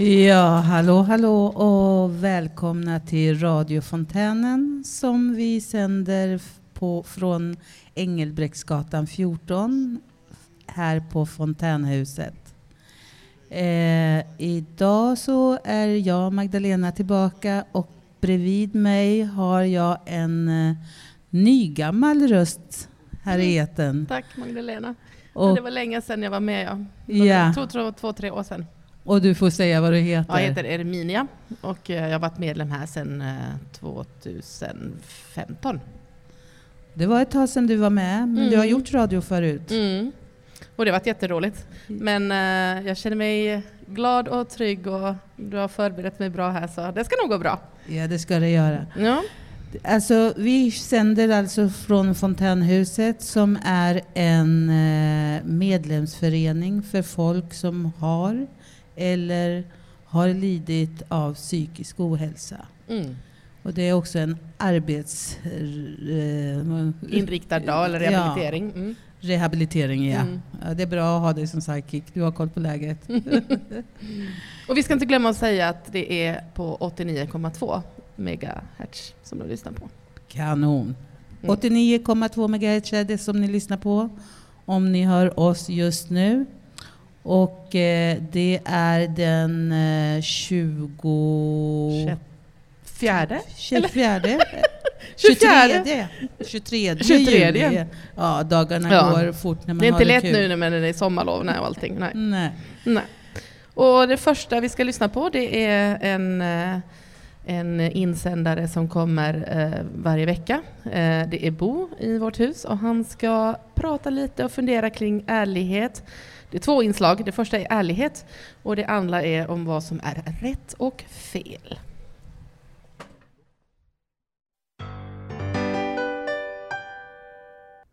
Ja, hallå, hallå och välkomna till radiofontänen som vi sänder på, från Engelbrektsgatan 14 här på Fontänhuset. Eh, idag så är jag, Magdalena, tillbaka och bredvid mig har jag en eh, nygammal röst här i etern. Tack Magdalena. Och, det var länge sedan jag var med. Ja. Ja. Jag tror, tror två, tre år sedan. Och du får säga vad du heter. Ja, jag heter Erminia och eh, jag har varit medlem här sedan eh, 2015. Det var ett tag sedan du var med, men du har Mm. gjort radio förut. Mm. Och det har varit jätteroligt. Men eh, jag känner mig glad och trygg och du har förberett mig bra här så det ska nog gå bra. Ja, det ska det göra. Ja. Alltså, vi sänder alltså från Fontänhuset som är en eh, medlemsförening för folk som har eller har lidit av psykisk ohälsa. Mm. Och det är också en arbets... Eh, dag eller Ja. rehabilitering. Mm. rehabilitering, ja. Mm. ja. Det är bra att ha dig som sidekick. Du har koll på läget. Och vi ska inte glömma att säga att det är på 89,2 megahertz som du lyssnar på. Kanon. Mm. 89,2 MHz är det som ni lyssnar på om ni hör oss just nu. Och eh, det är den eh, 20... Fjärde? 24. 24. 23. 23. 23. juli. Ja, dagarna Ja. går fort när man Det är har inte lätt kul. nu när det är sommarlov och allting. Nej. Nej. Nej. Och det första vi ska lyssna på det är en, eh, en insändare som kommer eh, varje vecka. Eh, Det är Bo i vårt hus och han ska prata lite och fundera kring ärlighet. Det är två inslag. Det första är ärlighet och det andra är om vad som är rätt och fel.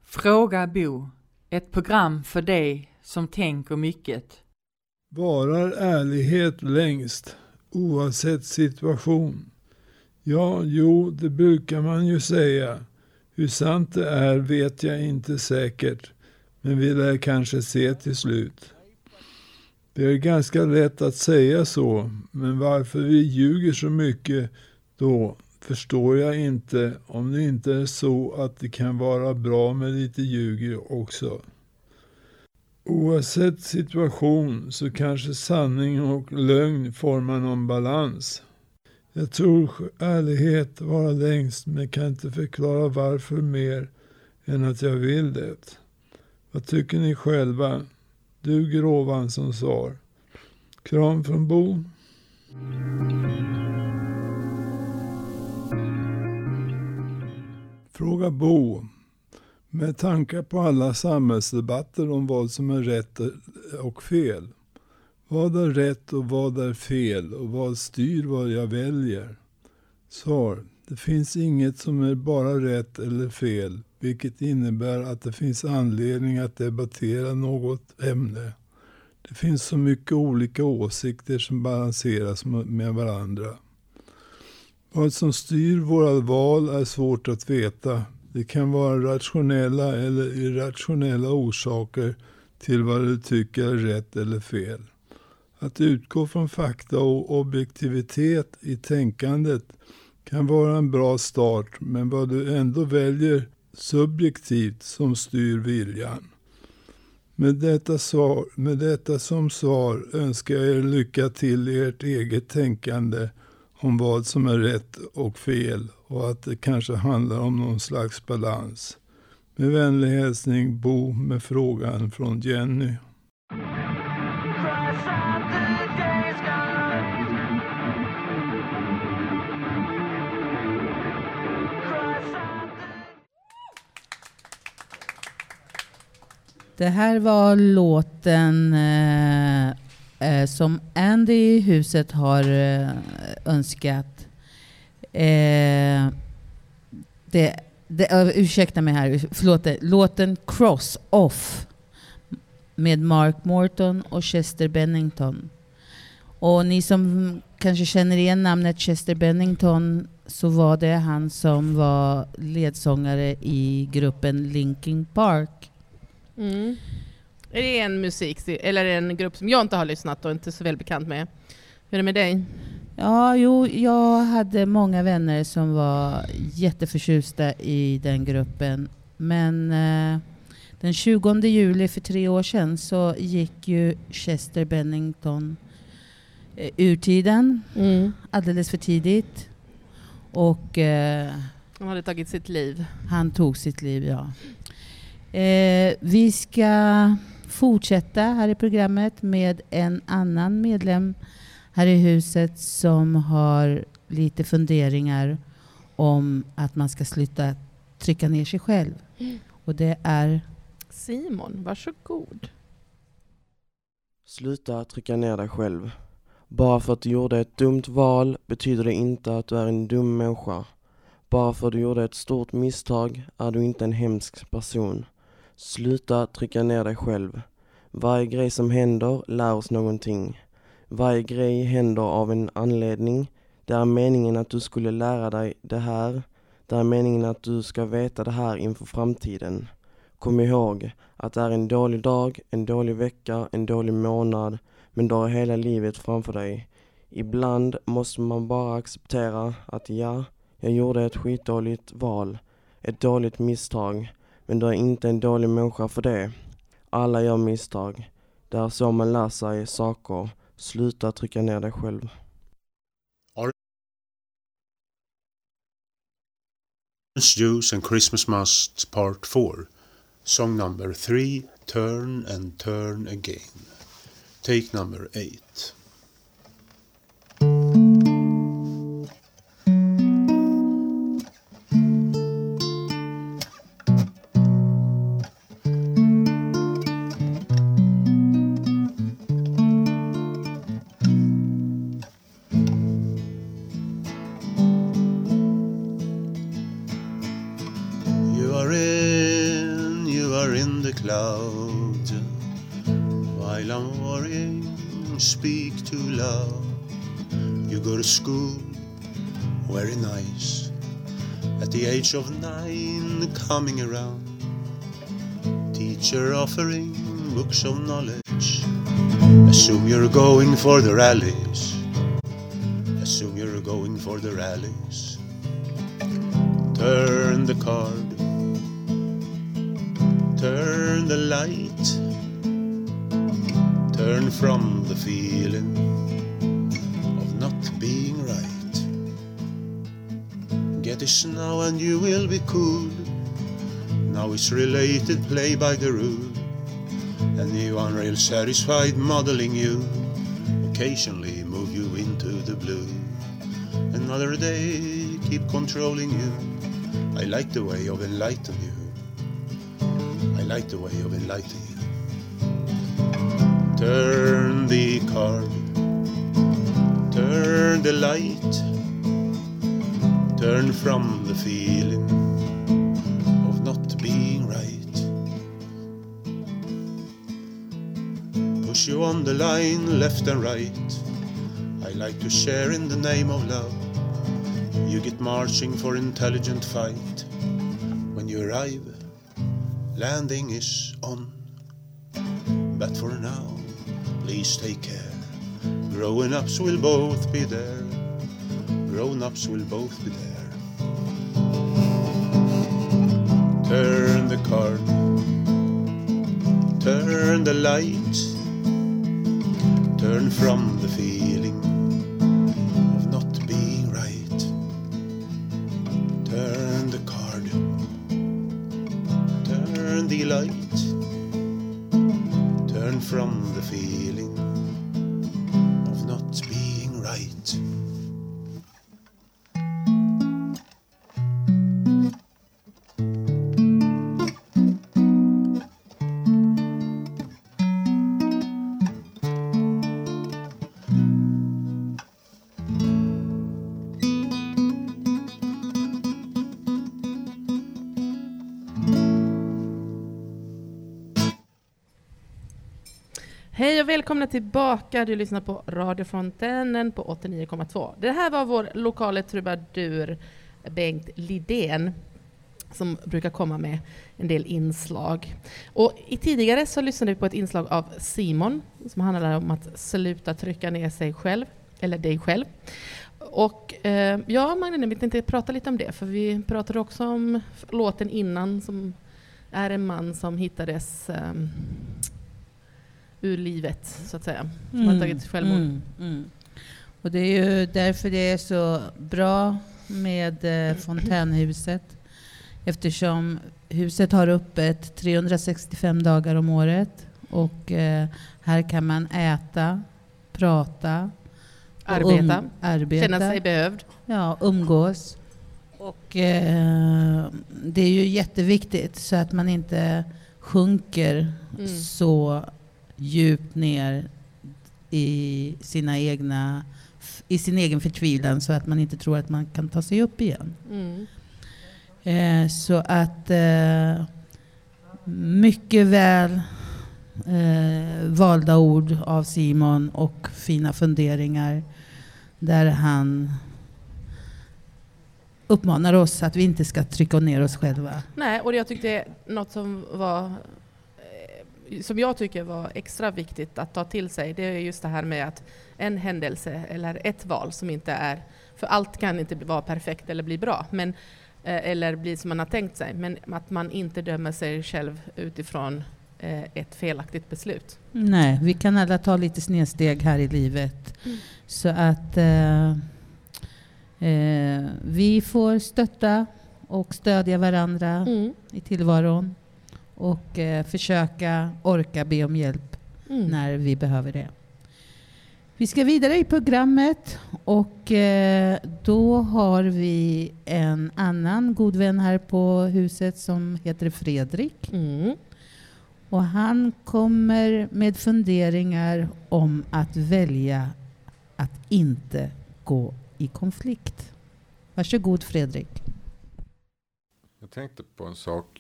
Fråga Bo. Ett program för dig som tänker mycket. Varar ärlighet längst, oavsett situation? Ja, jo, det brukar man ju säga. Hur sant det är vet jag inte säkert, men vi lär kanske se till slut. Det är ganska lätt att säga så, men varför vi ljuger så mycket då förstår jag inte om det inte är så att det kan vara bra med lite ljug också. Oavsett situation så kanske sanning och lögn formar någon balans. Jag tror ärlighet vara längst men kan inte förklara varför mer än att jag vill det. Vad tycker ni själva? Duger ovan som svar. Kram från Bo. Fråga Bo. Med tankar på alla samhällsdebatter om vad som är rätt och fel. Vad är rätt och vad är fel och vad styr vad jag väljer? Svar. Det finns inget som är bara rätt eller fel, vilket innebär att det finns anledning att debattera något ämne. Det finns så mycket olika åsikter som balanseras med varandra. Vad som styr våra val är svårt att veta. Det kan vara rationella eller irrationella orsaker till vad du tycker är rätt eller fel. Att utgå från fakta och objektivitet i tänkandet kan vara en bra start, men vad du ändå väljer subjektivt som styr viljan. Med detta, svar, med detta som svar önskar jag er lycka till i ert eget tänkande om vad som är rätt och fel och att det kanske handlar om någon slags balans. Med vänlig hälsning Bo med frågan från Jenny. Det här var låten eh, eh, som Andy i huset har eh, önskat. Eh, det, det, uh, ursäkta mig här, förlåt. det. Låten Cross Off med Mark Morton och Chester Bennington. Och ni som kanske känner igen namnet Chester Bennington så var det han som var ledsångare i gruppen Linkin Park. Mm. Är det en musik, eller en grupp som jag inte har lyssnat och inte så väl bekant med? Hur är det med dig? Ja, jo, jag hade många vänner som var jätteförtjusta i den gruppen. Men eh, den 20 juli för tre år sedan så gick ju Chester Bennington eh, ur tiden Mm. alldeles för tidigt. Och eh, Han hade tagit sitt liv. han tog sitt liv, ja. Eh, vi ska fortsätta här i programmet med en annan medlem här i huset som har lite funderingar om att man ska sluta trycka ner sig själv. Och det är Simon, varsågod. Sluta trycka ner dig själv. Bara för att du gjorde ett dumt val betyder det inte att du är en dum människa. Bara för att du gjorde ett stort misstag är du inte en hemsk person. Sluta trycka ner dig själv. Varje grej som händer lär oss någonting. Varje grej händer av en anledning. Det är meningen att du skulle lära dig det här. Det är meningen att du ska veta det här inför framtiden. Kom ihåg att det är en dålig dag, en dålig vecka, en dålig månad, men du har hela livet framför dig. Ibland måste man bara acceptera att ja, jag gjorde ett skitdåligt val, ett dåligt misstag, men du är inte en dålig människa för det. Alla gör misstag. Det är så man lär sig saker. Sluta trycka ner dig själv. Orange Juice and Christmas Must Part 4. Song number 3 Turn and Turn Again. Take number 8. While I'm worrying, speak too loud. You go to school, very nice. At the age of nine, coming around. Teacher offering books of knowledge. Assume you're going for the rallies. Assume you're going for the rallies. Turn the card. Light. Turn from the feeling of not being right. Get this now and you will be cool. Now it's related, play by the rule. Are real satisfied modeling you. Occasionally move you into the blue. Another day, keep controlling you. I like the way of enlighten you. The way of enlightening. Turn the card. Turn the light. Turn from the feeling of not being right. Push you on the line, left and right. I like to share in the name of love. You get marching for intelligent fight. When you arrive, landing is on. But for now, please take care. Growing ups will both be there. Grown ups will both be there. Turn the card. Turn the light. Turn from the feeling tillbaka. Du lyssnar på Radio Fontänen på 89,2. Det här var vår lokala trubadur Bengt Lidén som brukar komma med en del inslag. Och i tidigare så lyssnade vi på ett inslag av Simon som handlade om att sluta trycka ner sig själv. eller dig själv. Och eh, ja, Magdalena, vi tänkte prata lite om det, för vi pratade också om låten innan som är en man som hittades eh, ur livet, så att säga. Som mm. har tagit självmord. Mm, mm. Och det är ju därför det är så bra med eh, fontänhuset. Eftersom huset har öppet 365 dagar om året. Och eh, här kan man äta, prata, arbeta, um, arbeta, känna sig behövd. Ja, umgås. Och eh, det är ju jätteviktigt så att man inte sjunker mm. så djupt ner i sina egna i sin egen förtvivlan så att man inte tror att man kan ta sig upp igen. Mm. Eh, så att eh, mycket väl eh, valda ord av Simon och fina funderingar där han uppmanar oss att vi inte ska trycka ner oss själva. Nej, och jag tyckte något som var som jag tycker var extra viktigt att ta till sig, det är just det här med att en händelse eller ett val som inte är, för allt kan inte vara perfekt eller bli bra, men, eh, eller bli som man har tänkt sig, men att man inte dömer sig själv utifrån eh, ett felaktigt beslut. Nej, vi kan alla ta lite snedsteg här i livet. Mm. Så att eh, eh, vi får stötta och stödja varandra mm. i tillvaron och eh, försöka orka be om hjälp mm. när vi behöver det. Vi ska vidare i programmet och eh, då har vi en annan god vän här på huset som heter Fredrik. Mm. Och han kommer med funderingar om att välja att inte gå i konflikt. Varsågod Fredrik. Jag tänkte på en sak.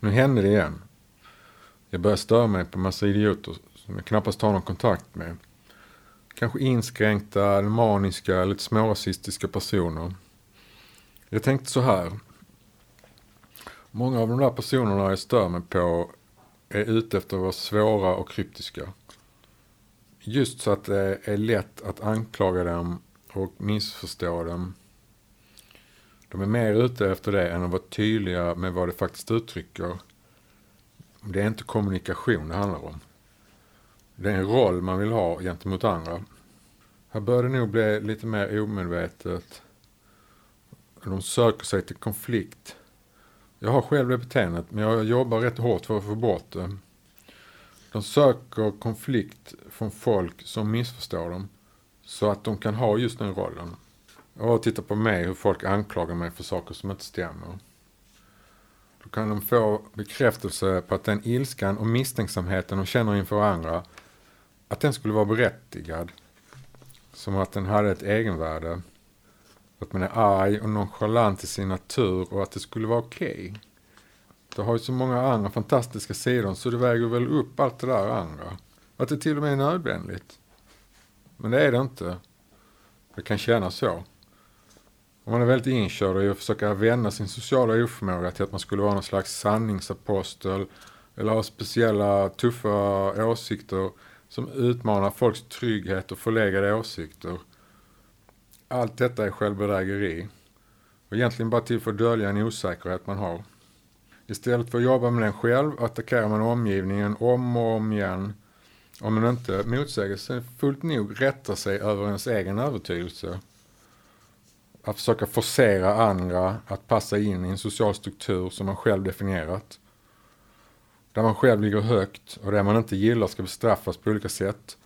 Nu hände det igen. Jag börjar störa mig på massa idioter som jag knappast har någon kontakt med. Kanske inskränkta, maniska, lite smårasistiska personer. Jag tänkte så här. Många av de där personerna jag stör mig på är ute efter att vara svåra och kryptiska. Just så att det är lätt att anklaga dem och missförstå dem. De är mer ute efter det än att vara tydliga med vad det faktiskt uttrycker. Det är inte kommunikation det handlar om. Det är en roll man vill ha gentemot andra. Här bör det nog bli lite mer omedvetet. De söker sig till konflikt. Jag har själv det beteendet men jag jobbar rätt hårt för att få bort det. De söker konflikt från folk som missförstår dem. Så att de kan ha just den rollen. Och titta på mig hur folk anklagar mig för saker som inte stämmer. Då kan de få bekräftelse på att den ilskan och misstänksamheten de känner inför andra, att den skulle vara berättigad. Som att den hade ett egenvärde. Att man är arg och nonchalant i sin natur och att det skulle vara okej. Okay. Det har ju så många andra fantastiska sidor så det väger väl upp allt det där andra. Att det till och med är nödvändigt. Men det är det inte. Det kan kännas så. Om man är väldigt inkörd i att försöka vända sin sociala oförmåga till att man skulle vara någon slags sanningsapostel eller ha speciella tuffa åsikter som utmanar folks trygghet och förlegade åsikter. Allt detta är självbedrägeri och egentligen bara till för att dölja en osäkerhet man har. Istället för att jobba med den själv attackerar man omgivningen om och om igen om man inte motsägelsefullt nog rättar sig över ens egen övertygelse. Att försöka forcera andra att passa in i en social struktur som man själv definierat. Där man själv ligger högt och det man inte gillar ska bestraffas på olika sätt.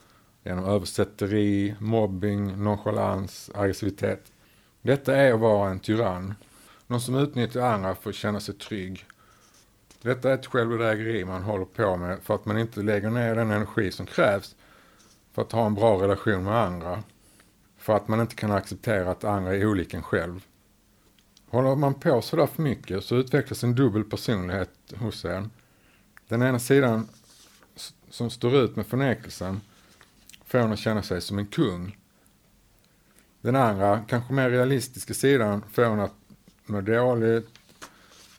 Genom översätteri, mobbing, nonchalans, aggressivitet. Detta är att vara en tyrann. Någon som utnyttjar andra för att känna sig trygg detta är ett självbedrägeri man håller på med för att man inte lägger ner den energi som krävs för att ha en bra relation med andra. För att man inte kan acceptera att andra är olika en själv. Håller man på sådär för mycket så utvecklas en dubbel personlighet hos en. Den ena sidan som står ut med förnekelsen får en att känna sig som en kung. Den andra, kanske mer realistiska sidan får en att må dåligt,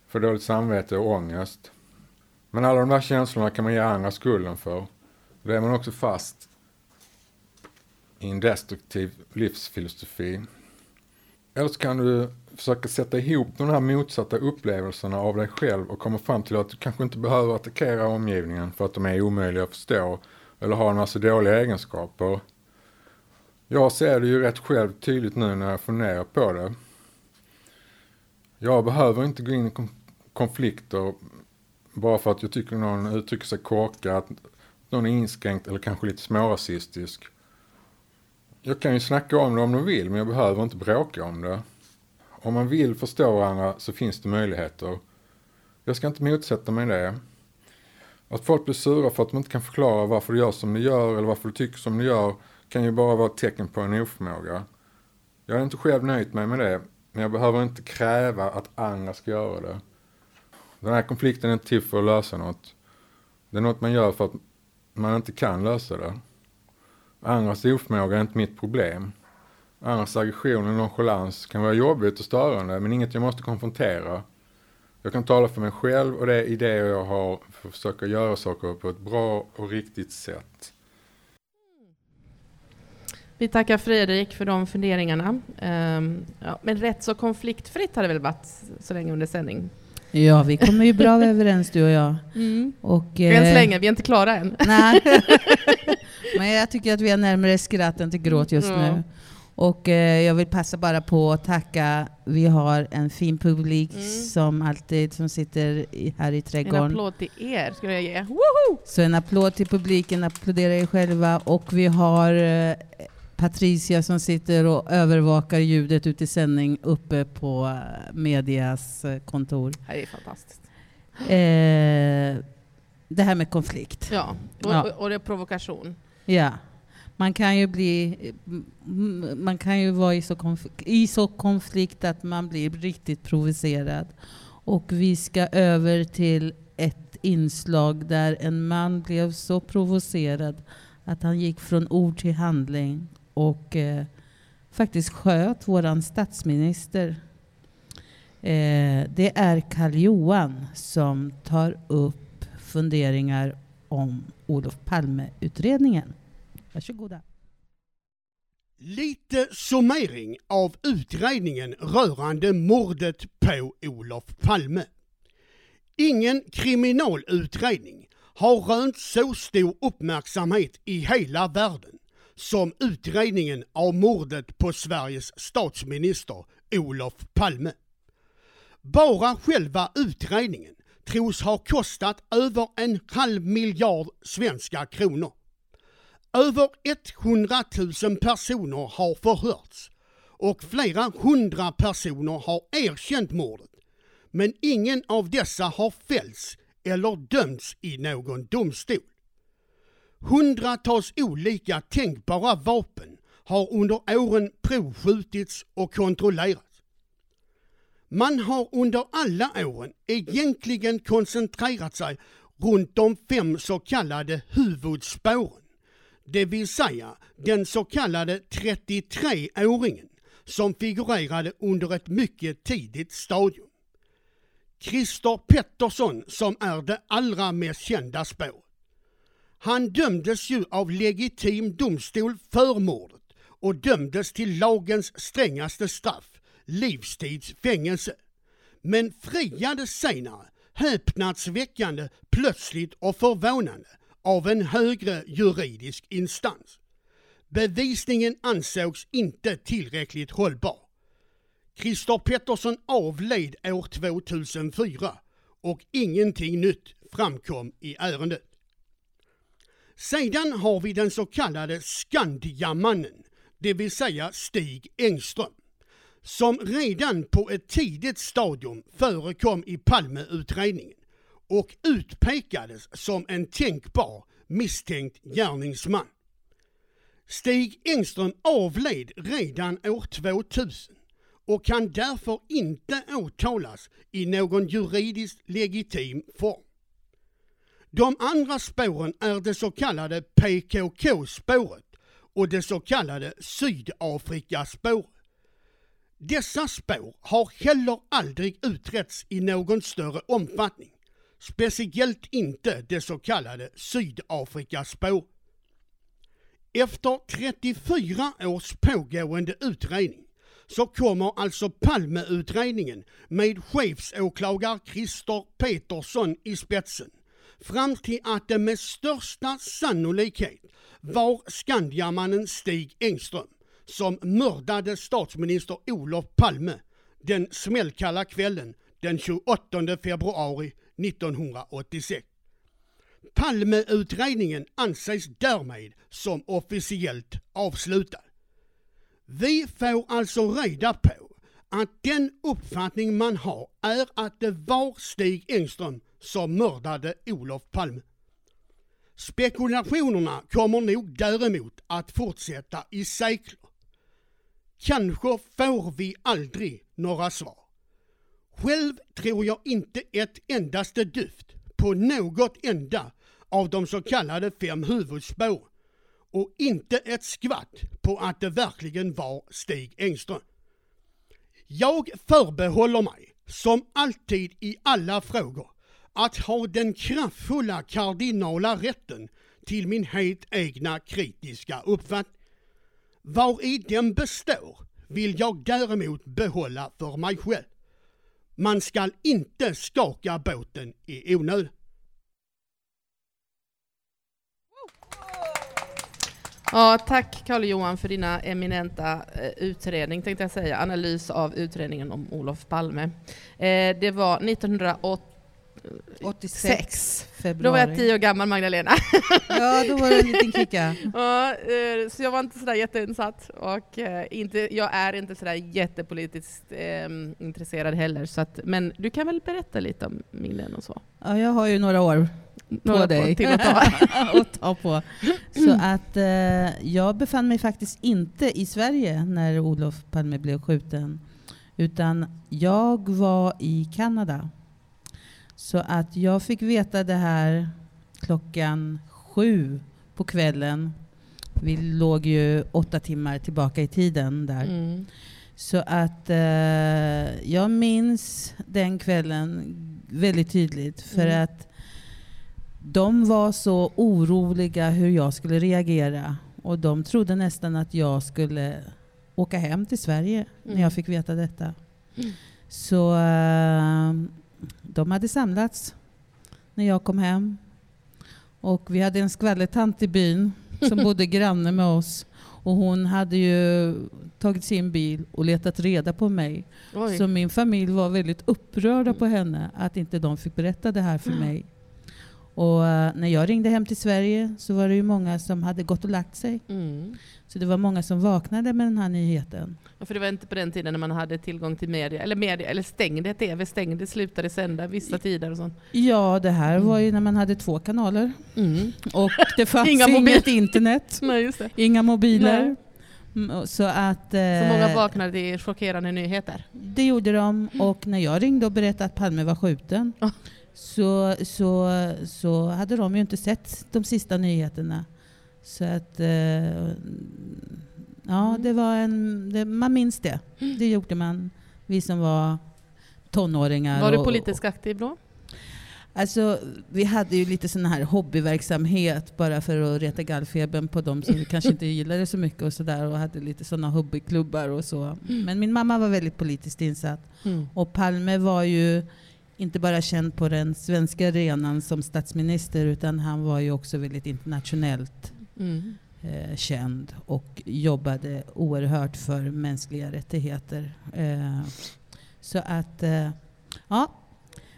för dåligt samvete och ångest. Men alla de där känslorna kan man ge andra skulden för. Då är man också fast i en destruktiv livsfilosofi. Eller så kan du försöka sätta ihop de här motsatta upplevelserna av dig själv och komma fram till att du kanske inte behöver attackera omgivningen för att de är omöjliga att förstå eller har en massa dåliga egenskaper. Jag ser det ju rätt själv tydligt nu när jag funderar på det. Jag behöver inte gå in i konflikter bara för att jag tycker någon uttrycker sig korkat, någon är inskränkt eller kanske lite smårasistisk. Jag kan ju snacka om det om de vill, men jag behöver inte bråka om det. Om man vill förstå varandra så finns det möjligheter. Jag ska inte motsätta mig det. Att folk blir sura för att de inte kan förklara varför du gör som du gör eller varför du tycker som du gör kan ju bara vara ett tecken på en oförmåga. Jag är inte själv nöjt mig med det, men jag behöver inte kräva att andra ska göra det. Den här konflikten är inte till för att lösa något. Det är något man gör för att man inte kan lösa det. Andras oförmåga är inte mitt problem. Andras aggression och nonchalans kan vara jobbigt och störande, men inget jag måste konfrontera. Jag kan tala för mig själv och det idéer jag har för att försöka göra saker på ett bra och riktigt sätt. Vi tackar Fredrik för de funderingarna. Um, ja, men rätt så konfliktfritt har det väl varit så länge under sändning? Ja, vi kommer ju bra överens du och jag. Mm. Och, än så eh, länge, vi är inte klara än. Nej. Men jag tycker att vi är närmare skratt än till gråt just mm. nu. Och eh, jag vill passa bara på att tacka. Vi har en fin publik mm. som alltid som sitter i, här i trädgården. En applåd till er skulle jag ge. Woho! Så en applåd till publiken, applådera er själva. Och vi har eh, Patricia som sitter och övervakar ljudet ute i sändning uppe på eh, medias eh, kontor. Det är fantastiskt. Eh, det här med konflikt. Ja, och, ja. och det är provokation. Ja. Man kan ju bli... Mm, man kan ju vara i så, konflikt, i så konflikt att man blir riktigt provocerad. Och vi ska över till ett inslag där en man blev så provocerad att han gick från ord till handling och eh, faktiskt sköt vår statsminister. Eh, det är Karl Johan som tar upp funderingar om Olof Palme-utredningen. Varsågoda. Lite summering av utredningen rörande mordet på Olof Palme. Ingen kriminalutredning har rönt så stor uppmärksamhet i hela världen som utredningen av mordet på Sveriges statsminister Olof Palme. Bara själva utredningen tros ha kostat över en halv miljard svenska kronor. Över 100 000 personer har förhörts och flera hundra personer har erkänt mordet. Men ingen av dessa har fällts eller dömts i någon domstol. Hundratals olika tänkbara vapen har under åren provskjutits och kontrollerats. Man har under alla åren egentligen koncentrerat sig runt de fem så kallade huvudspåren, det vill säga den så kallade 33-åringen som figurerade under ett mycket tidigt stadium. Christer Pettersson som är det allra mest kända spåret. Han dömdes ju av legitim domstol för mordet och dömdes till lagens strängaste straff, livstids fängelse. Men friades senare, häpnadsväckande, plötsligt och förvånande, av en högre juridisk instans. Bevisningen ansågs inte tillräckligt hållbar. Christer Pettersson avled år 2004 och ingenting nytt framkom i ärendet. Sedan har vi den så kallade Skandiamannen, det vill säga Stig Engström, som redan på ett tidigt stadium förekom i Palmeutredningen och utpekades som en tänkbar misstänkt gärningsman. Stig Engström avled redan år 2000 och kan därför inte åtalas i någon juridiskt legitim form. De andra spåren är det så kallade PKK-spåret och det så kallade Sydafrikaspåret. Dessa spår har heller aldrig utretts i någon större omfattning. Speciellt inte det så kallade Sydafrikaspåret. Efter 34 års pågående utredning så kommer alltså Palmeutredningen med chefsåklagare Christer Petersson i spetsen fram till att det med största sannolikhet var Skandiamannen Stig Engström som mördade statsminister Olof Palme den smällkalla kvällen den 28 februari 1986. Palmeutredningen anses därmed som officiellt avslutad. Vi får alltså reda på att den uppfattning man har är att det var Stig Engström som mördade Olof Palme. Spekulationerna kommer nog däremot att fortsätta i sekler. Kanske får vi aldrig några svar. Själv tror jag inte ett endaste dyft på något enda av de så kallade fem huvudspår och inte ett skvatt på att det verkligen var Stig Engström. Jag förbehåller mig, som alltid i alla frågor, att ha den kraftfulla kardinala rätten till min helt egna kritiska uppfattning. Var i den består vill jag däremot behålla för mig själv. Man skall inte skaka båten i onödan. Ja, tack Carl Johan för dina eminenta eh, utredning, tänkte jag säga, analys av utredningen om Olof Palme. Eh, det var 1980 86 februari. Då var jag tio år gammal Magdalena. Ja, då var det en liten kicka. Ja, eh, så jag var inte sådär jätteinsatt och eh, inte, jag är inte sådär jättepolitiskt eh, intresserad heller. Så att, men du kan väl berätta lite om minnen och så? Ja, jag har ju några år Några på dig till att ta. att ta på. Så att eh, jag befann mig faktiskt inte i Sverige när Olof Palme blev skjuten. Utan jag var i Kanada. Så att jag fick veta det här klockan sju på kvällen. Vi låg ju åtta timmar tillbaka i tiden där. Mm. Så att eh, jag minns den kvällen väldigt tydligt för Mm. att de var så oroliga hur jag skulle reagera och de trodde nästan att jag skulle åka hem till Sverige när Mm. jag fick veta detta. Mm. Så eh, de hade samlats när jag kom hem och vi hade en skvallertant i byn som bodde granne med oss och hon hade ju tagit sin bil och letat reda på mig. Oj. Så min familj var väldigt upprörda på henne att inte de fick berätta det här för mig. Och eh, när jag ringde hem till Sverige så var det ju många som hade gått och lagt sig. Mm. Så det var många som vaknade med den här nyheten. Ja, för det var inte på den tiden när man hade tillgång till media, eller media, eller stängde TV, stängde, slutade sända vissa tider och sånt. Ja, det här var ju när man hade två kanaler Mm. och det fanns Inga inget internet, Nej, inga mobiler. Nej. Mm, Så att Så eh, många vaknade till chockerande nyheter. det gjorde de och när jag ringde och berättade att Palme var skjuten. Så, så, så hade de ju inte sett de sista nyheterna. Så att eh, ja, Mm. det var en, det, man minns det. Det gjorde man, vi som var tonåringar. Var du politiskt aktiv då? Alltså, vi hade ju lite sån här hobbyverksamhet bara för att reta gallfebern på de som kanske inte gillade så mycket och sådär och hade lite såna hobbyklubbar och så. Men min mamma var väldigt politiskt insatt. Mm. Och Palme var ju inte bara känd på den svenska arenan som statsminister utan han var ju också väldigt internationellt Mm. eh, känd och jobbade oerhört för mänskliga rättigheter. Eh, så att, eh, ja,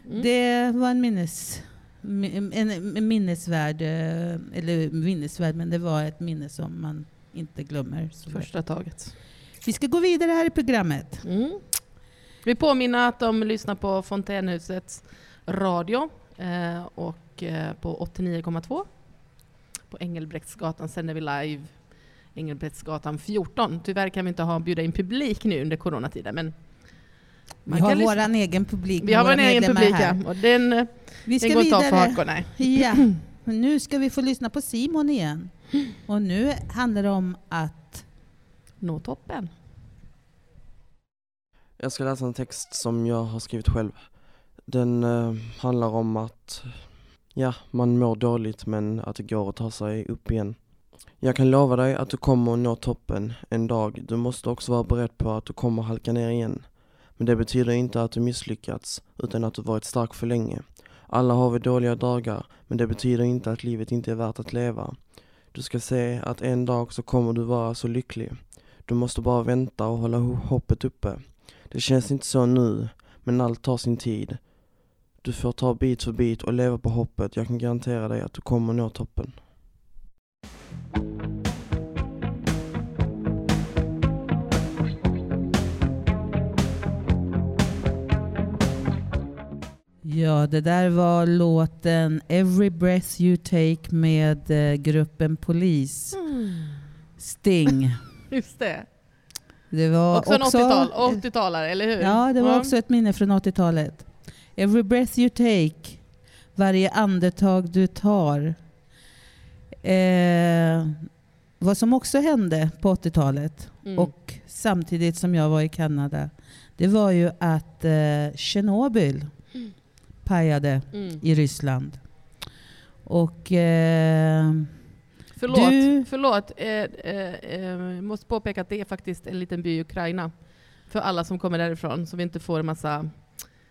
Mm. det var en, minnes, en, minnesvärd, eh, eller minnesvärd, men det var ett minne som man inte glömmer. Första taget. Vi ska gå vidare här i programmet. Mm. Vi påminner att de lyssnar på Fontänhusets radio eh, och eh, på 89,2. På Engelbrektsgatan sänder vi live Engelbrektsgatan 14. Tyvärr kan vi inte ha, bjuda in publik nu under coronatiden, men Vi har vår egen publik. vi har vår egen publik, här. ja. Och den, eh, Vi den ska går inte av för vidare. hakor, nej. Ja, nu ska vi få lyssna på Simon igen. Och nu handlar det om att Nå toppen. Jag ska läsa en text som jag har skrivit själv. Den eh, handlar om att, ja, man mår dåligt men att det går att ta sig upp igen. Jag kan lova dig att du kommer att nå toppen en dag. Du måste också vara beredd på att du kommer halka ner igen. Men det betyder inte att du misslyckats, utan att du varit stark för länge. Alla har vi dåliga dagar, men det betyder inte att livet inte är värt att leva. Du ska se att en dag så kommer du vara så lycklig. Du måste bara vänta och hålla hoppet uppe. Det känns inte så nu, men allt tar sin tid. Du får ta bit för bit och leva på hoppet. Jag kan garantera dig att du kommer nå toppen. Ja, det där var låten Every Breath You Take med eh, gruppen Polis. Sting. Just det. Det var Också, också, en 80-tal, 80-talare, eller hur? Ja, det var också ett minne från 80-talet. Every breath you take, varje andetag du tar. Eh, vad som också hände på 80-talet Mm. och samtidigt som jag var i Kanada, det var ju att eh, Tjernobyl pajade Mm. i Ryssland. Och eh, Förlåt, Du- förlåt. Eh, eh, eh, måste påpeka att det är faktiskt en liten by i Ukraina. För alla som kommer därifrån, så vi inte får en massa...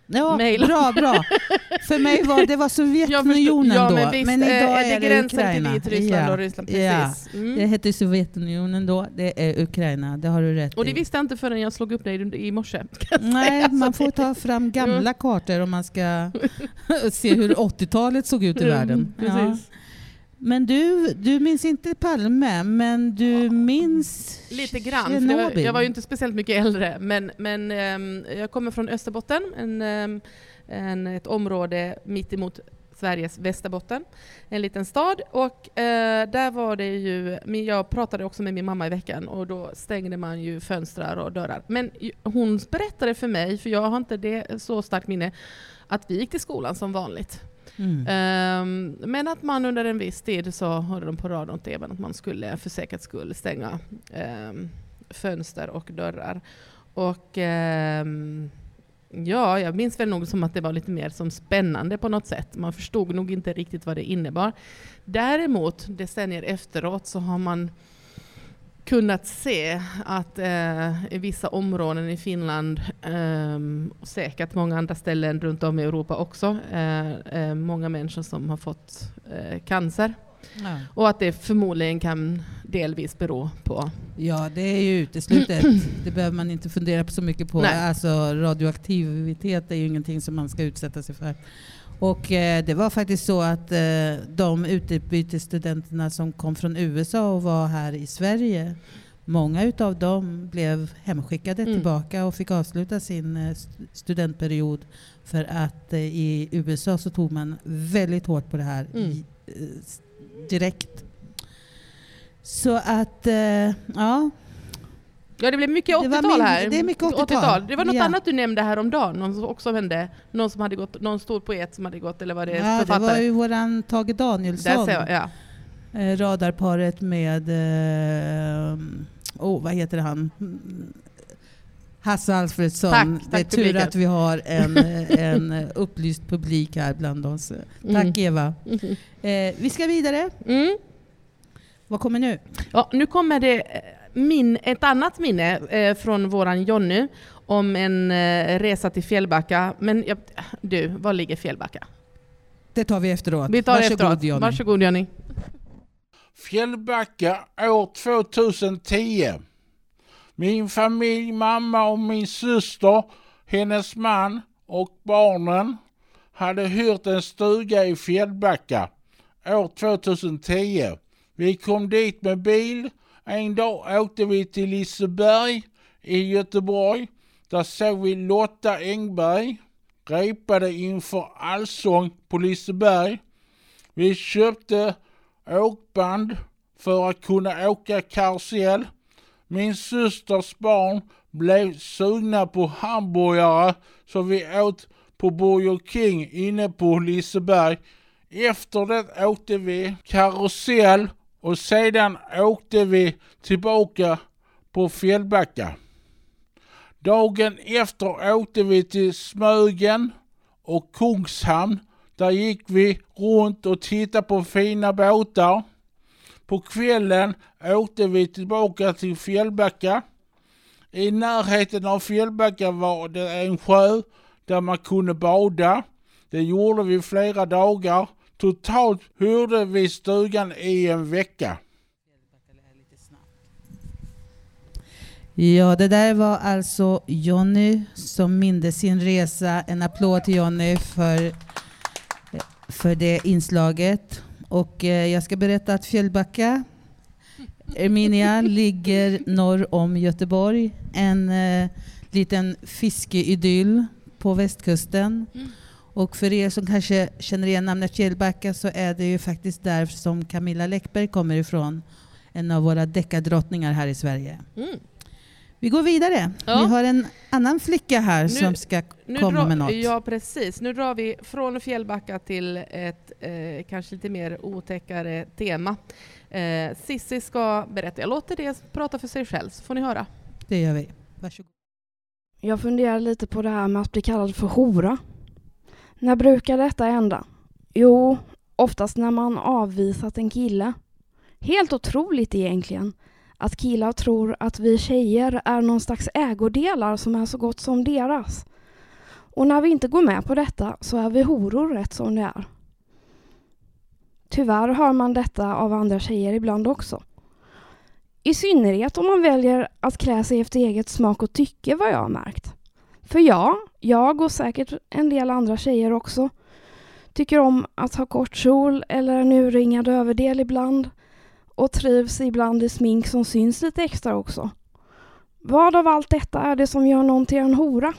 ja, Mail. bra, bra. För mig var det var Sovjetunionen ja, då, men visst, men idag eh, är det gränsen till Ukraina. Vitryssland Ja. och Ryssland. Ja. Precis. Mm. Det hette Sovjetunionen då, det är Ukraina, det har du rätt Och det i. visste jag inte förrän jag slog upp det i- morse. Nej, man Så får det- ta fram gamla kartor om man ska se hur 80-talet såg ut i världen. Mm, Ja. Men du, du minns inte Palme, men du minns Lite grann. För jag, Tjernobyl. jag var ju inte speciellt mycket äldre, men, men ehm, jag kommer från Österbotten, en, ehm, en, ett område mitt emot Sveriges Västerbotten, en liten stad. Och eh, där var det ju, jag pratade också med min mamma i veckan och då stängde man ju fönstrar och dörrar. Men hon berättade för mig, för jag har inte det så starkt minne, att vi gick till skolan som vanligt. Mm. Um, men att man under en viss tid så hörde de på radion och TVn att man skulle för säkerhets skull stänga um, fönster och dörrar. Och um, ja, jag minns väl nog som att det var lite mer som spännande på något sätt. Man förstod nog inte riktigt vad det innebar. Däremot, decennier efteråt, så har man kunnat se att eh, i vissa områden i Finland ehm, och säkert många andra ställen runt om i Europa också, eh, eh, många människor som har fått eh, cancer. Ja. Och att det förmodligen kan delvis bero på... ja, det är ju uteslutet. Det behöver man inte fundera på så mycket på. Nej. Alltså, radioaktivitet är ju ingenting som man ska utsätta sig för. Och eh, det var faktiskt så att eh, de utbytesstudenterna som kom från USA och var här i Sverige, många utav dem blev hemskickade Mm. tillbaka och fick avsluta sin eh, st- studentperiod för att eh, i USA så tog man väldigt hårt på det här Mm. i, eh, direkt. Så att, eh, ja. Ja, det blev mycket Det var 80-tal min- här. det är mycket 80-tal. Det var något Ja. annat du nämnde häromdagen, någon som också hände. Någon som hade gått, någon stor poet som hade gått, eller var det ja det författare? var ju våran Tage Danielsson. jag, ja. Eh, radarparet med, eh, oh, vad heter han? Mm, Hasse Alfredsson. Tack, det är tack tur att vi har en, en upplyst publik här bland oss. Tack Mm. Eva. Eh, vi ska vidare. Mm. Vad kommer nu? Ja, nu kommer det eh, min, ett annat minne eh, från våran Jonny om en eh, resa till Fjällbacka. Men jag, du, var ligger Fjällbacka? Det tar vi efteråt. Vi tar Varsågod efteråt. Johnny. Varsågod Jonny. Fjällbacka år 2010. Min familj, mamma och min syster, hennes man och barnen hade hyrt en stuga i Fjällbacka år 2010. Vi kom dit med bil. En dag åkte vi till Liseberg i Göteborg. Där såg vi Lotta Engberg repade inför Allsång på Liseberg. Vi köpte åkband för att kunna åka karusell. Min systers barn blev sugna på hamburgare så vi åt på Burger King inne på Liseberg. Efter det åkte vi karusell och sedan åkte vi tillbaka på Fjällbacka. Dagen efter åkte vi till Smögen och Kungshamn. Där gick vi runt och tittade på fina båtar. På kvällen åkte vi tillbaka till Fjällbacka. I närheten av Fjällbacka var det en sjö där man kunde bada. Det gjorde vi flera dagar. Totalt hyrde vi stugan i en vecka. Ja, det där var alltså Jonny som mindes sin resa. En applåd till Jonny för, för det inslaget. Och eh, jag ska berätta att Fjällbacka, Erminia, ligger norr om Göteborg. En eh, liten fiskeidyll på västkusten. Och för er som kanske känner igen namnet Fjällbacka så är det ju faktiskt där som Camilla Läckberg kommer ifrån. En av våra deckardrottningar här i Sverige. Mm. Vi går vidare. Ja. Vi har en annan flicka här Nu- som ska Nu komma drar- med något. Ja, precis. Nu drar vi från Fjällbacka till ett eh, kanske lite mer otäckare tema. Eh, Sissi ska berätta. Jag låter det prata för sig själv, så får ni höra. Det gör vi. Varsågod. Jag funderar lite på det här med att bli kallad för hora. När brukar detta hända? Jo, oftast när man avvisat en kille. Helt otroligt egentligen. Att killar tror att vi tjejer är någon slags ägodelar som är så gott som deras. Och när vi inte går med på detta så är vi horor rätt som det är. Tyvärr hör man detta av andra tjejer ibland också. I synnerhet om man väljer att klä sig efter eget smak och tycke vad jag har märkt. För ja, jag och säkert en del andra tjejer också tycker om att ha kort kjol eller en urringad överdel ibland och trivs ibland i smink som syns lite extra också. Vad av allt detta är det som gör någon till en hora?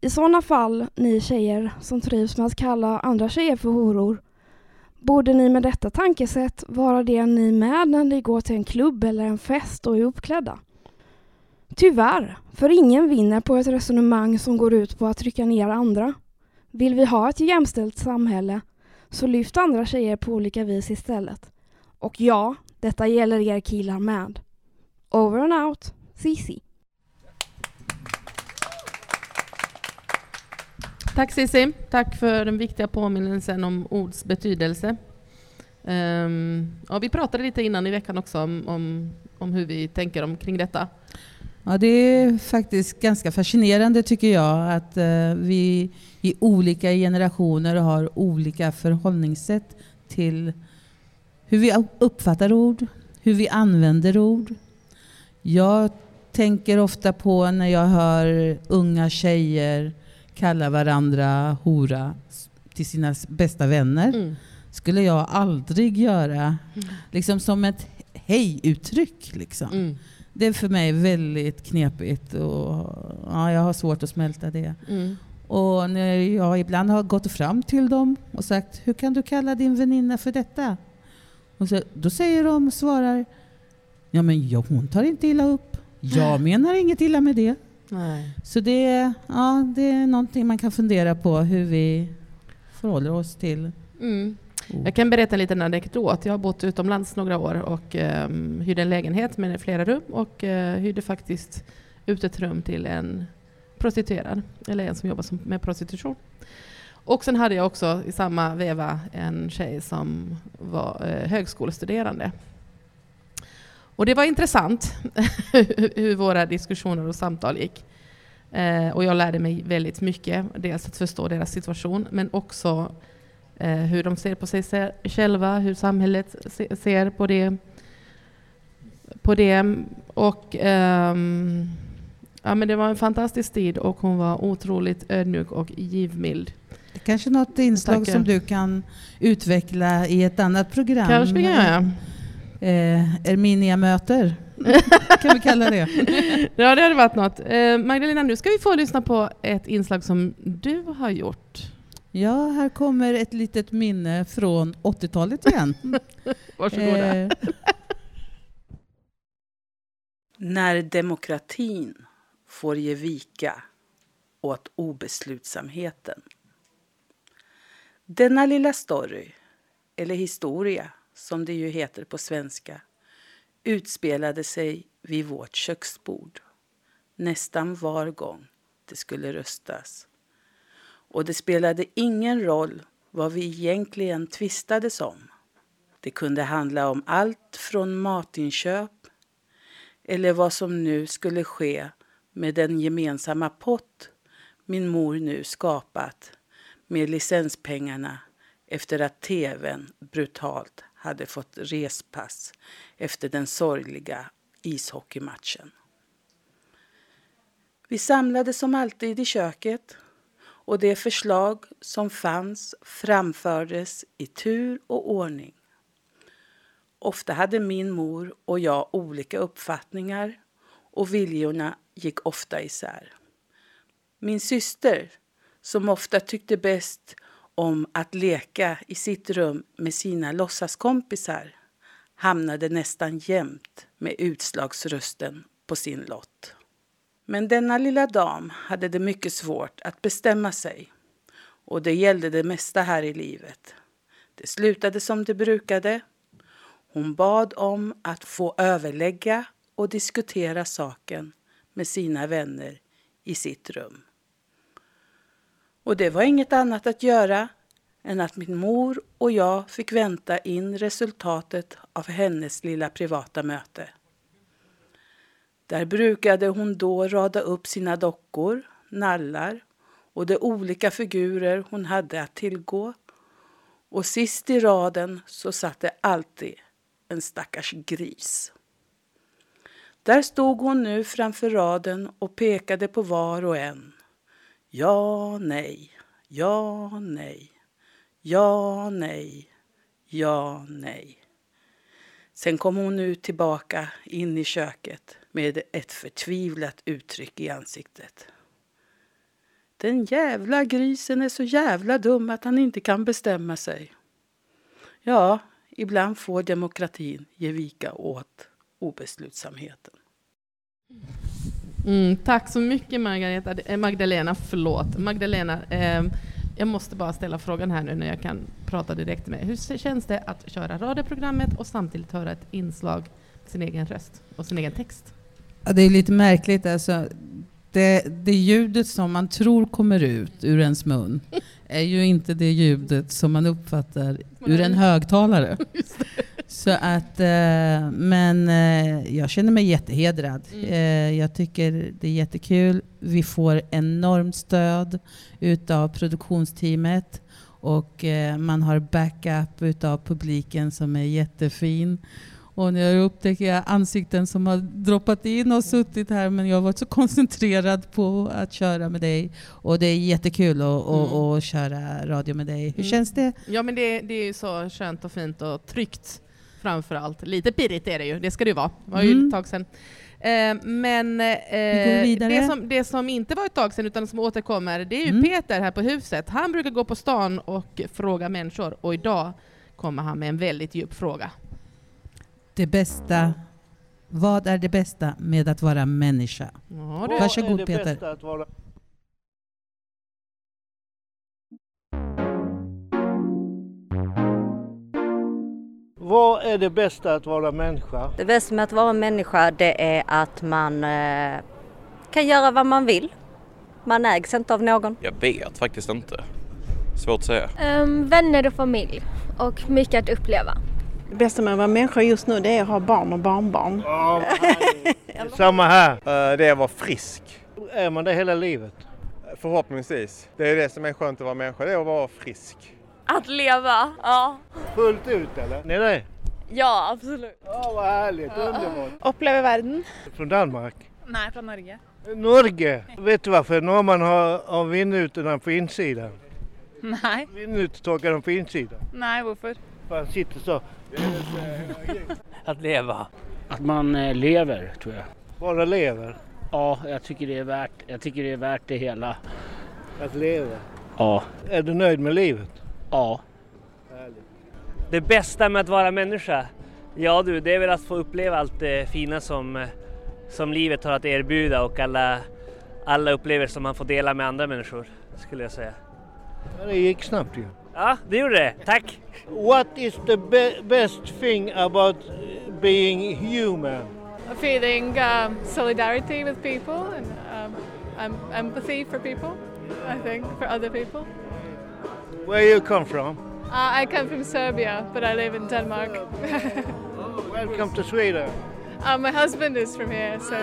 I sådana fall, ni tjejer som trivs med att kalla andra tjejer för horor, borde ni med detta tankesätt vara det ni med när ni går till en klubb eller en fest och är uppklädda. Tyvärr, för ingen vinner på ett resonemang som går ut på att trycka ner andra. Vill vi ha ett jämställt samhälle, så lyft andra tjejer på olika vis istället. Och ja, detta gäller er killar med. Over and out, Cici. Tack Cissi. Tack för den viktiga påminnelsen om ords betydelse. Um, ja, vi pratade lite innan i veckan också om, om, om hur vi tänker omkring detta. Ja, det är faktiskt ganska fascinerande tycker jag att eh, vi i olika generationer har olika förhållningssätt till hur vi uppfattar ord, hur vi använder ord. Jag tänker ofta på när jag hör unga tjejer kalla varandra hora till sina bästa vänner. Mm. skulle jag aldrig göra. Liksom som ett hej-uttryck. Liksom. Mm. Det är för mig väldigt knepigt och ja, jag har svårt att smälta det. Mm. Och när jag ibland har gått fram till dem och sagt Hur kan du kalla din väninna för detta? Och så, då säger de, svarar Ja men ja, hon tar inte illa upp. Jag menar inget illa med det. Nej. Så det, är- ja, det är någonting man kan fundera på hur vi förhåller oss till. Mm. Jag kan berätta en liten anekdot. Jag har bott utomlands några år och um, hyrde en lägenhet med flera rum och uh, hyrde faktiskt ut ett rum till en prostituerad, eller en som jobbar som, med prostitution. Och sen hade jag också i samma veva en tjej som var uh, högskolestuderande. Och det var intressant hur våra diskussioner och samtal gick. Uh, och jag lärde mig väldigt mycket. Dels att förstå deras situation, men också hur de ser på sig själva, hur samhället se, ser på det. På det. Och, ehm, ja, men det var en fantastisk tid och hon var otroligt ödmjuk och givmild. Det är kanske något inslag Tackar. som du kan utveckla i ett annat program. Kanske vi kan göra. Eh, Erminia möter, kan vi kalla det. Ja, det hade varit något. Eh, Magdalena, nu ska vi få lyssna på ett inslag som du har gjort. Ja, här kommer ett litet minne från 80-talet igen. Varsågoda. Eh, När demokratin får ge vika åt obeslutsamheten. Denna lilla story, eller historia som det ju heter på svenska, utspelade sig vid vårt köksbord nästan var gång det skulle röstas. Och det spelade ingen roll vad vi egentligen tvistades om. Det kunde handla om allt från matinköp eller vad som nu skulle ske med den gemensamma pott min mor nu skapat med licenspengarna efter att tvn brutalt hade fått respass efter den sorgliga ishockeymatchen. Vi samlades som alltid i köket och de förslag som fanns framfördes i tur och ordning. Ofta hade min mor och jag olika uppfattningar och viljorna gick ofta isär. Min syster, som ofta tyckte bäst om att leka i sitt rum med sina låtsaskompisar hamnade nästan jämt med utslagsrösten på sin lott. Men denna lilla dam hade det mycket svårt att bestämma sig. Och det gällde det mesta här i livet. Det slutade som det brukade. Hon bad om att få överlägga och diskutera saken med sina vänner i sitt rum. Och det var inget annat att göra än att min mor och jag fick vänta in resultatet av hennes lilla privata möte. Där brukade hon då rada upp sina dockor, nallar och de olika figurer hon hade att tillgå. Och sist i raden så satt det alltid en stackars gris. Där stod hon nu framför raden och pekade på var och en. Ja, nej, ja, nej, ja, nej, ja, nej. Sen kom hon ut tillbaka in i köket med ett förtvivlat uttryck i ansiktet. Den jävla grisen är så jävla dum att han inte kan bestämma sig. Ja, ibland får demokratin ge vika åt obeslutsamheten. Mm, tack så mycket Margareta, eh, Magdalena. Förlåt. Magdalena, eh, jag måste bara ställa frågan här nu när jag kan prata direkt med Hur känns det att köra radioprogrammet och samtidigt höra ett inslag sin egen röst och sin egen text? Ja, det är lite märkligt. Alltså, det, det ljudet som man tror kommer ut ur ens mun är ju inte det ljudet som man uppfattar ur en högtalare. Så att, eh, men eh, jag känner mig jättehedrad. Mm. Eh, jag tycker det är jättekul. Vi får enormt stöd utav produktionsteamet och man har backup utav publiken som är jättefin. Och när jag upptäcker ansikten som har droppat in och suttit här men jag har varit så koncentrerad på att köra med dig. Och det är jättekul att, mm. att, köra radio med dig. Hur mm. känns det? Ja men det, det är så skönt och fint och tryggt framför allt. Lite pirrigt är det ju, det ska det ju vara. Det var ju mm. ett tag sedan. Eh, men eh, det, som, det som inte var ett tag sedan utan som återkommer, det är ju mm. Peter här på huset. Han brukar gå på stan och fråga människor och idag kommer han med en väldigt djup fråga. Det bästa vad är det bästa med att vara människa? Ja, Varsågod Peter. Vad är det bästa att vara människa? Det bästa med att vara människa det är att man eh, kan göra vad man vill. Man ägs inte av någon. Jag vet faktiskt inte. Svårt att säga. Um, vänner och familj och mycket att uppleva. Det bästa med att vara människa just nu det är att ha barn och barnbarn. Oh, Samma här. Uh, det är att vara frisk. Är man det hela livet? Förhoppningsvis. Det är det som är skönt att vara människa, det är att vara frisk. Att leva, ja. Fullt ut eller? Ni det? Ja, absolut. Ja, vad härligt, ja. underbart. Uppleva världen. Från Danmark? Nej, från Norge. Norge? Vet du varför norrman har, har vindrutorna på insidan? Nej. Vindrutetorkarna på insidan? Nej, varför? För han sitter så. Att leva. Att man eh, lever, tror jag. Bara lever? Ja, jag tycker det är värt, jag tycker det är värt det hela. Att leva? Ja. Är du nöjd med livet? Ja. Det bästa med att vara människa? Ja du, det är väl att få uppleva allt det fina som, som livet har att erbjuda och alla, alla upplevelser som man får dela med andra människor, skulle jag säga. Ja, det gick snabbt ju. Ja, det gjorde det. Tack! What is the be best thing about being human? Feeling um, solidarity with people and um, empathy for people, I think, for other people. Where you come from? Uh, I come from Serbia, but I live in Denmark. Welcome to Sweden. uh, my husband is from here, so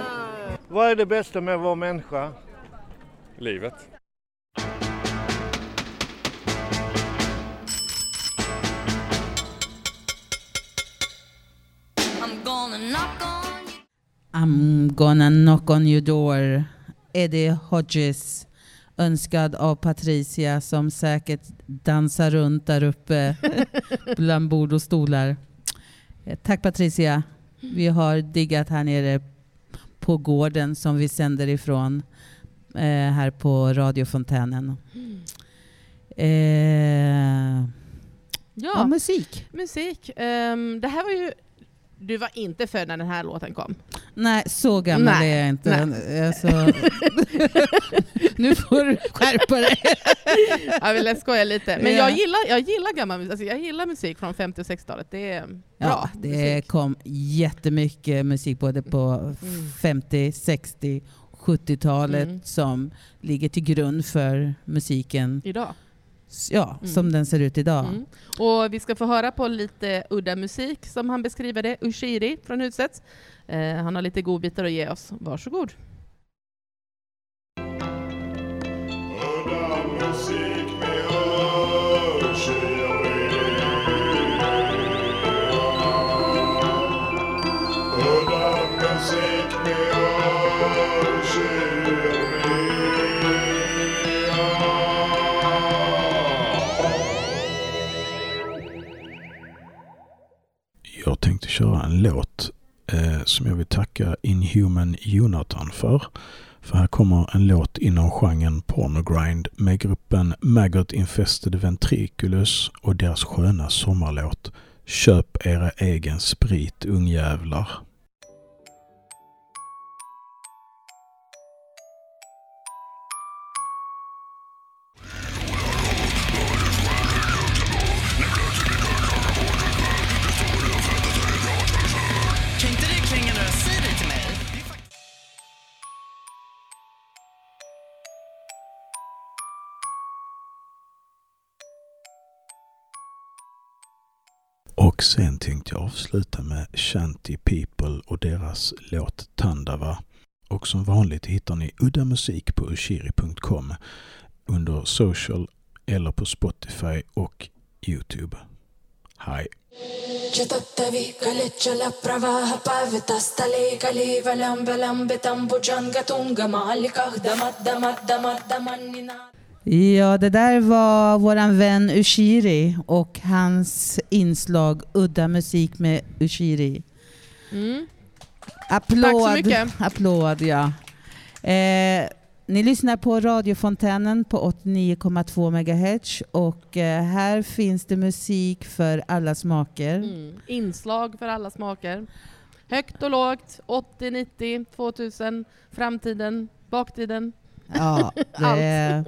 Vad är det bästa med att vara människa? Livet. I'm gonna knock on your door. Eddie Hodges. Önskad av Patricia som säkert dansar runt där uppe bland bord och stolar. Eh, Tack Patricia. Vi har diggat här nere på gården som vi sänder ifrån eh, här på radiofontänen. Eh, Ja, ja, musik. musik. Ehm, det här var ju... Du var inte född när den här låten kom. Nej, så gammal Nej, är jag inte. nej. Alltså, nu får du skärpa dig. jag vill skoja lite. Men Ja. jag gillar, jag gillar gammal musik. Alltså jag gillar musik från 50 och 60-talet. Det är bra. Ja, det kom jättemycket musik både på 50, 60, 70-talet Mm. som ligger till grund för musiken. Idag. Ja, Mm. som den ser ut idag. Mm. Och vi ska få höra på lite udda musik som han beskriver det. Ushiri från huset. Eh, han har lite godbitar att ge oss. Varsågod. En låt eh, som jag vill tacka Inhuman Jonathan för. För här kommer en låt inom genren pornogrind med gruppen Maggot Infested Ventriculus och deras sköna sommarlåt Köp era egen sprit ungjävlar. Och sen tänkte jag avsluta med Shanty People och deras låt Tandava. Och som vanligt hittar ni udda musik på ushiri.com under social eller på Spotify och Youtube. Hej! चतुत्तवि कलिच्चलप्रवाहपावितस्थले कलीवलम्बलम्बितम्बुजङ्गतुङ्गमालिकः दमद्दमद्दमद्दमन्निना Ja, det där var våran vän Ushiri och hans inslag Udda musik med Ushiri. Mm. Applåd. Tack så mycket. Applåd, ja. Eh, ni lyssnar på radiofontänen på 89,2 MHz och eh, här finns det musik för alla smaker. Mm. Inslag för alla smaker. Högt och lågt, 80, 90, 2000, framtiden, baktiden. Ja, det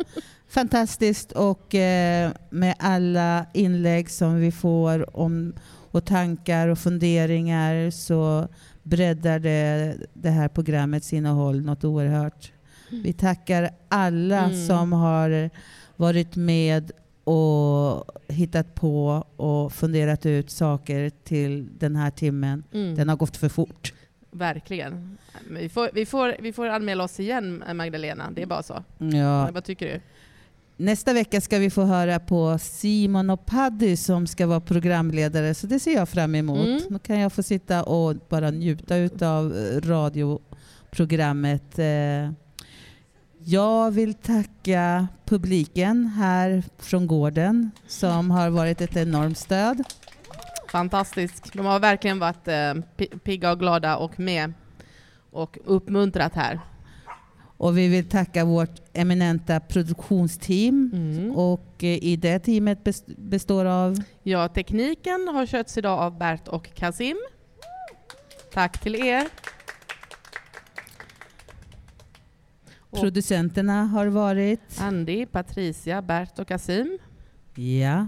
fantastiskt och eh, med alla inlägg som vi får om, och tankar och funderingar så breddar det det här programmets innehåll något oerhört. Vi tackar alla Mm. som har varit med och hittat på och funderat ut saker till den här timmen. Mm. Den har gått för fort. Verkligen. Vi får, vi, får, vi får anmäla oss igen, Magdalena. Det är bara så. Ja. Vad tycker du? Nästa vecka ska vi få höra på Simon och Paddy som ska vara programledare, så det ser jag fram emot. Mm. Då kan jag få sitta och bara njuta av radioprogrammet. Eh, Jag vill tacka publiken här från gården som har varit ett enormt stöd. Fantastiskt. De har verkligen varit eh, pi- pigga och glada och med och uppmuntrat här. Och vi vill tacka vårt eminenta produktionsteam. Och eh, i det teamet best- består av Ja, tekniken har skötts idag av Bert och Kasim. Tack till er. Och producenterna har varit Andy, Patricia, Bert och Kasim. Ja.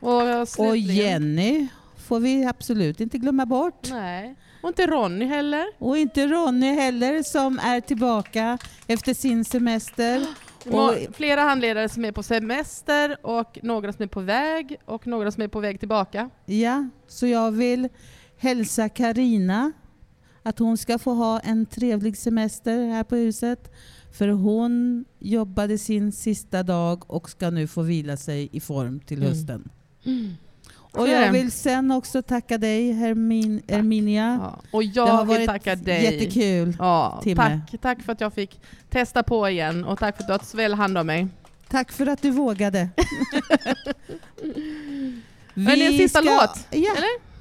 Och, Och Jenny får vi absolut inte glömma bort. Nej. Och inte Ronny heller. Och inte Ronny heller som är tillbaka efter sin semester Må- Flera handledare som är på semester och några som är på väg och några som är på väg tillbaka. Ja, så jag vill hälsa Karina att hon ska få ha en trevlig semester här på huset. För hon jobbade sin sista dag och ska nu få vila sig i form till Mm. hösten. Och jag det. vill sen också tacka dig Hermin, Erminia. Och Det jag har vill varit tacka dig. jättekul Ja, timme. tack, tack för att jag fick testa på igen och tack för att du har väl hand om mig. Tack för att du vågade. Det är en sista låt, Ja,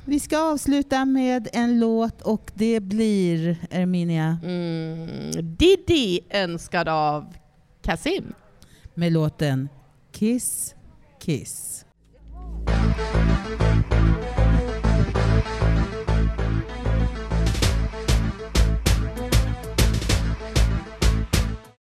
vi ska avsluta med en låt och det blir Erminia. Mm, Diddy önskad av Kasim. Med låten Kiss Kiss.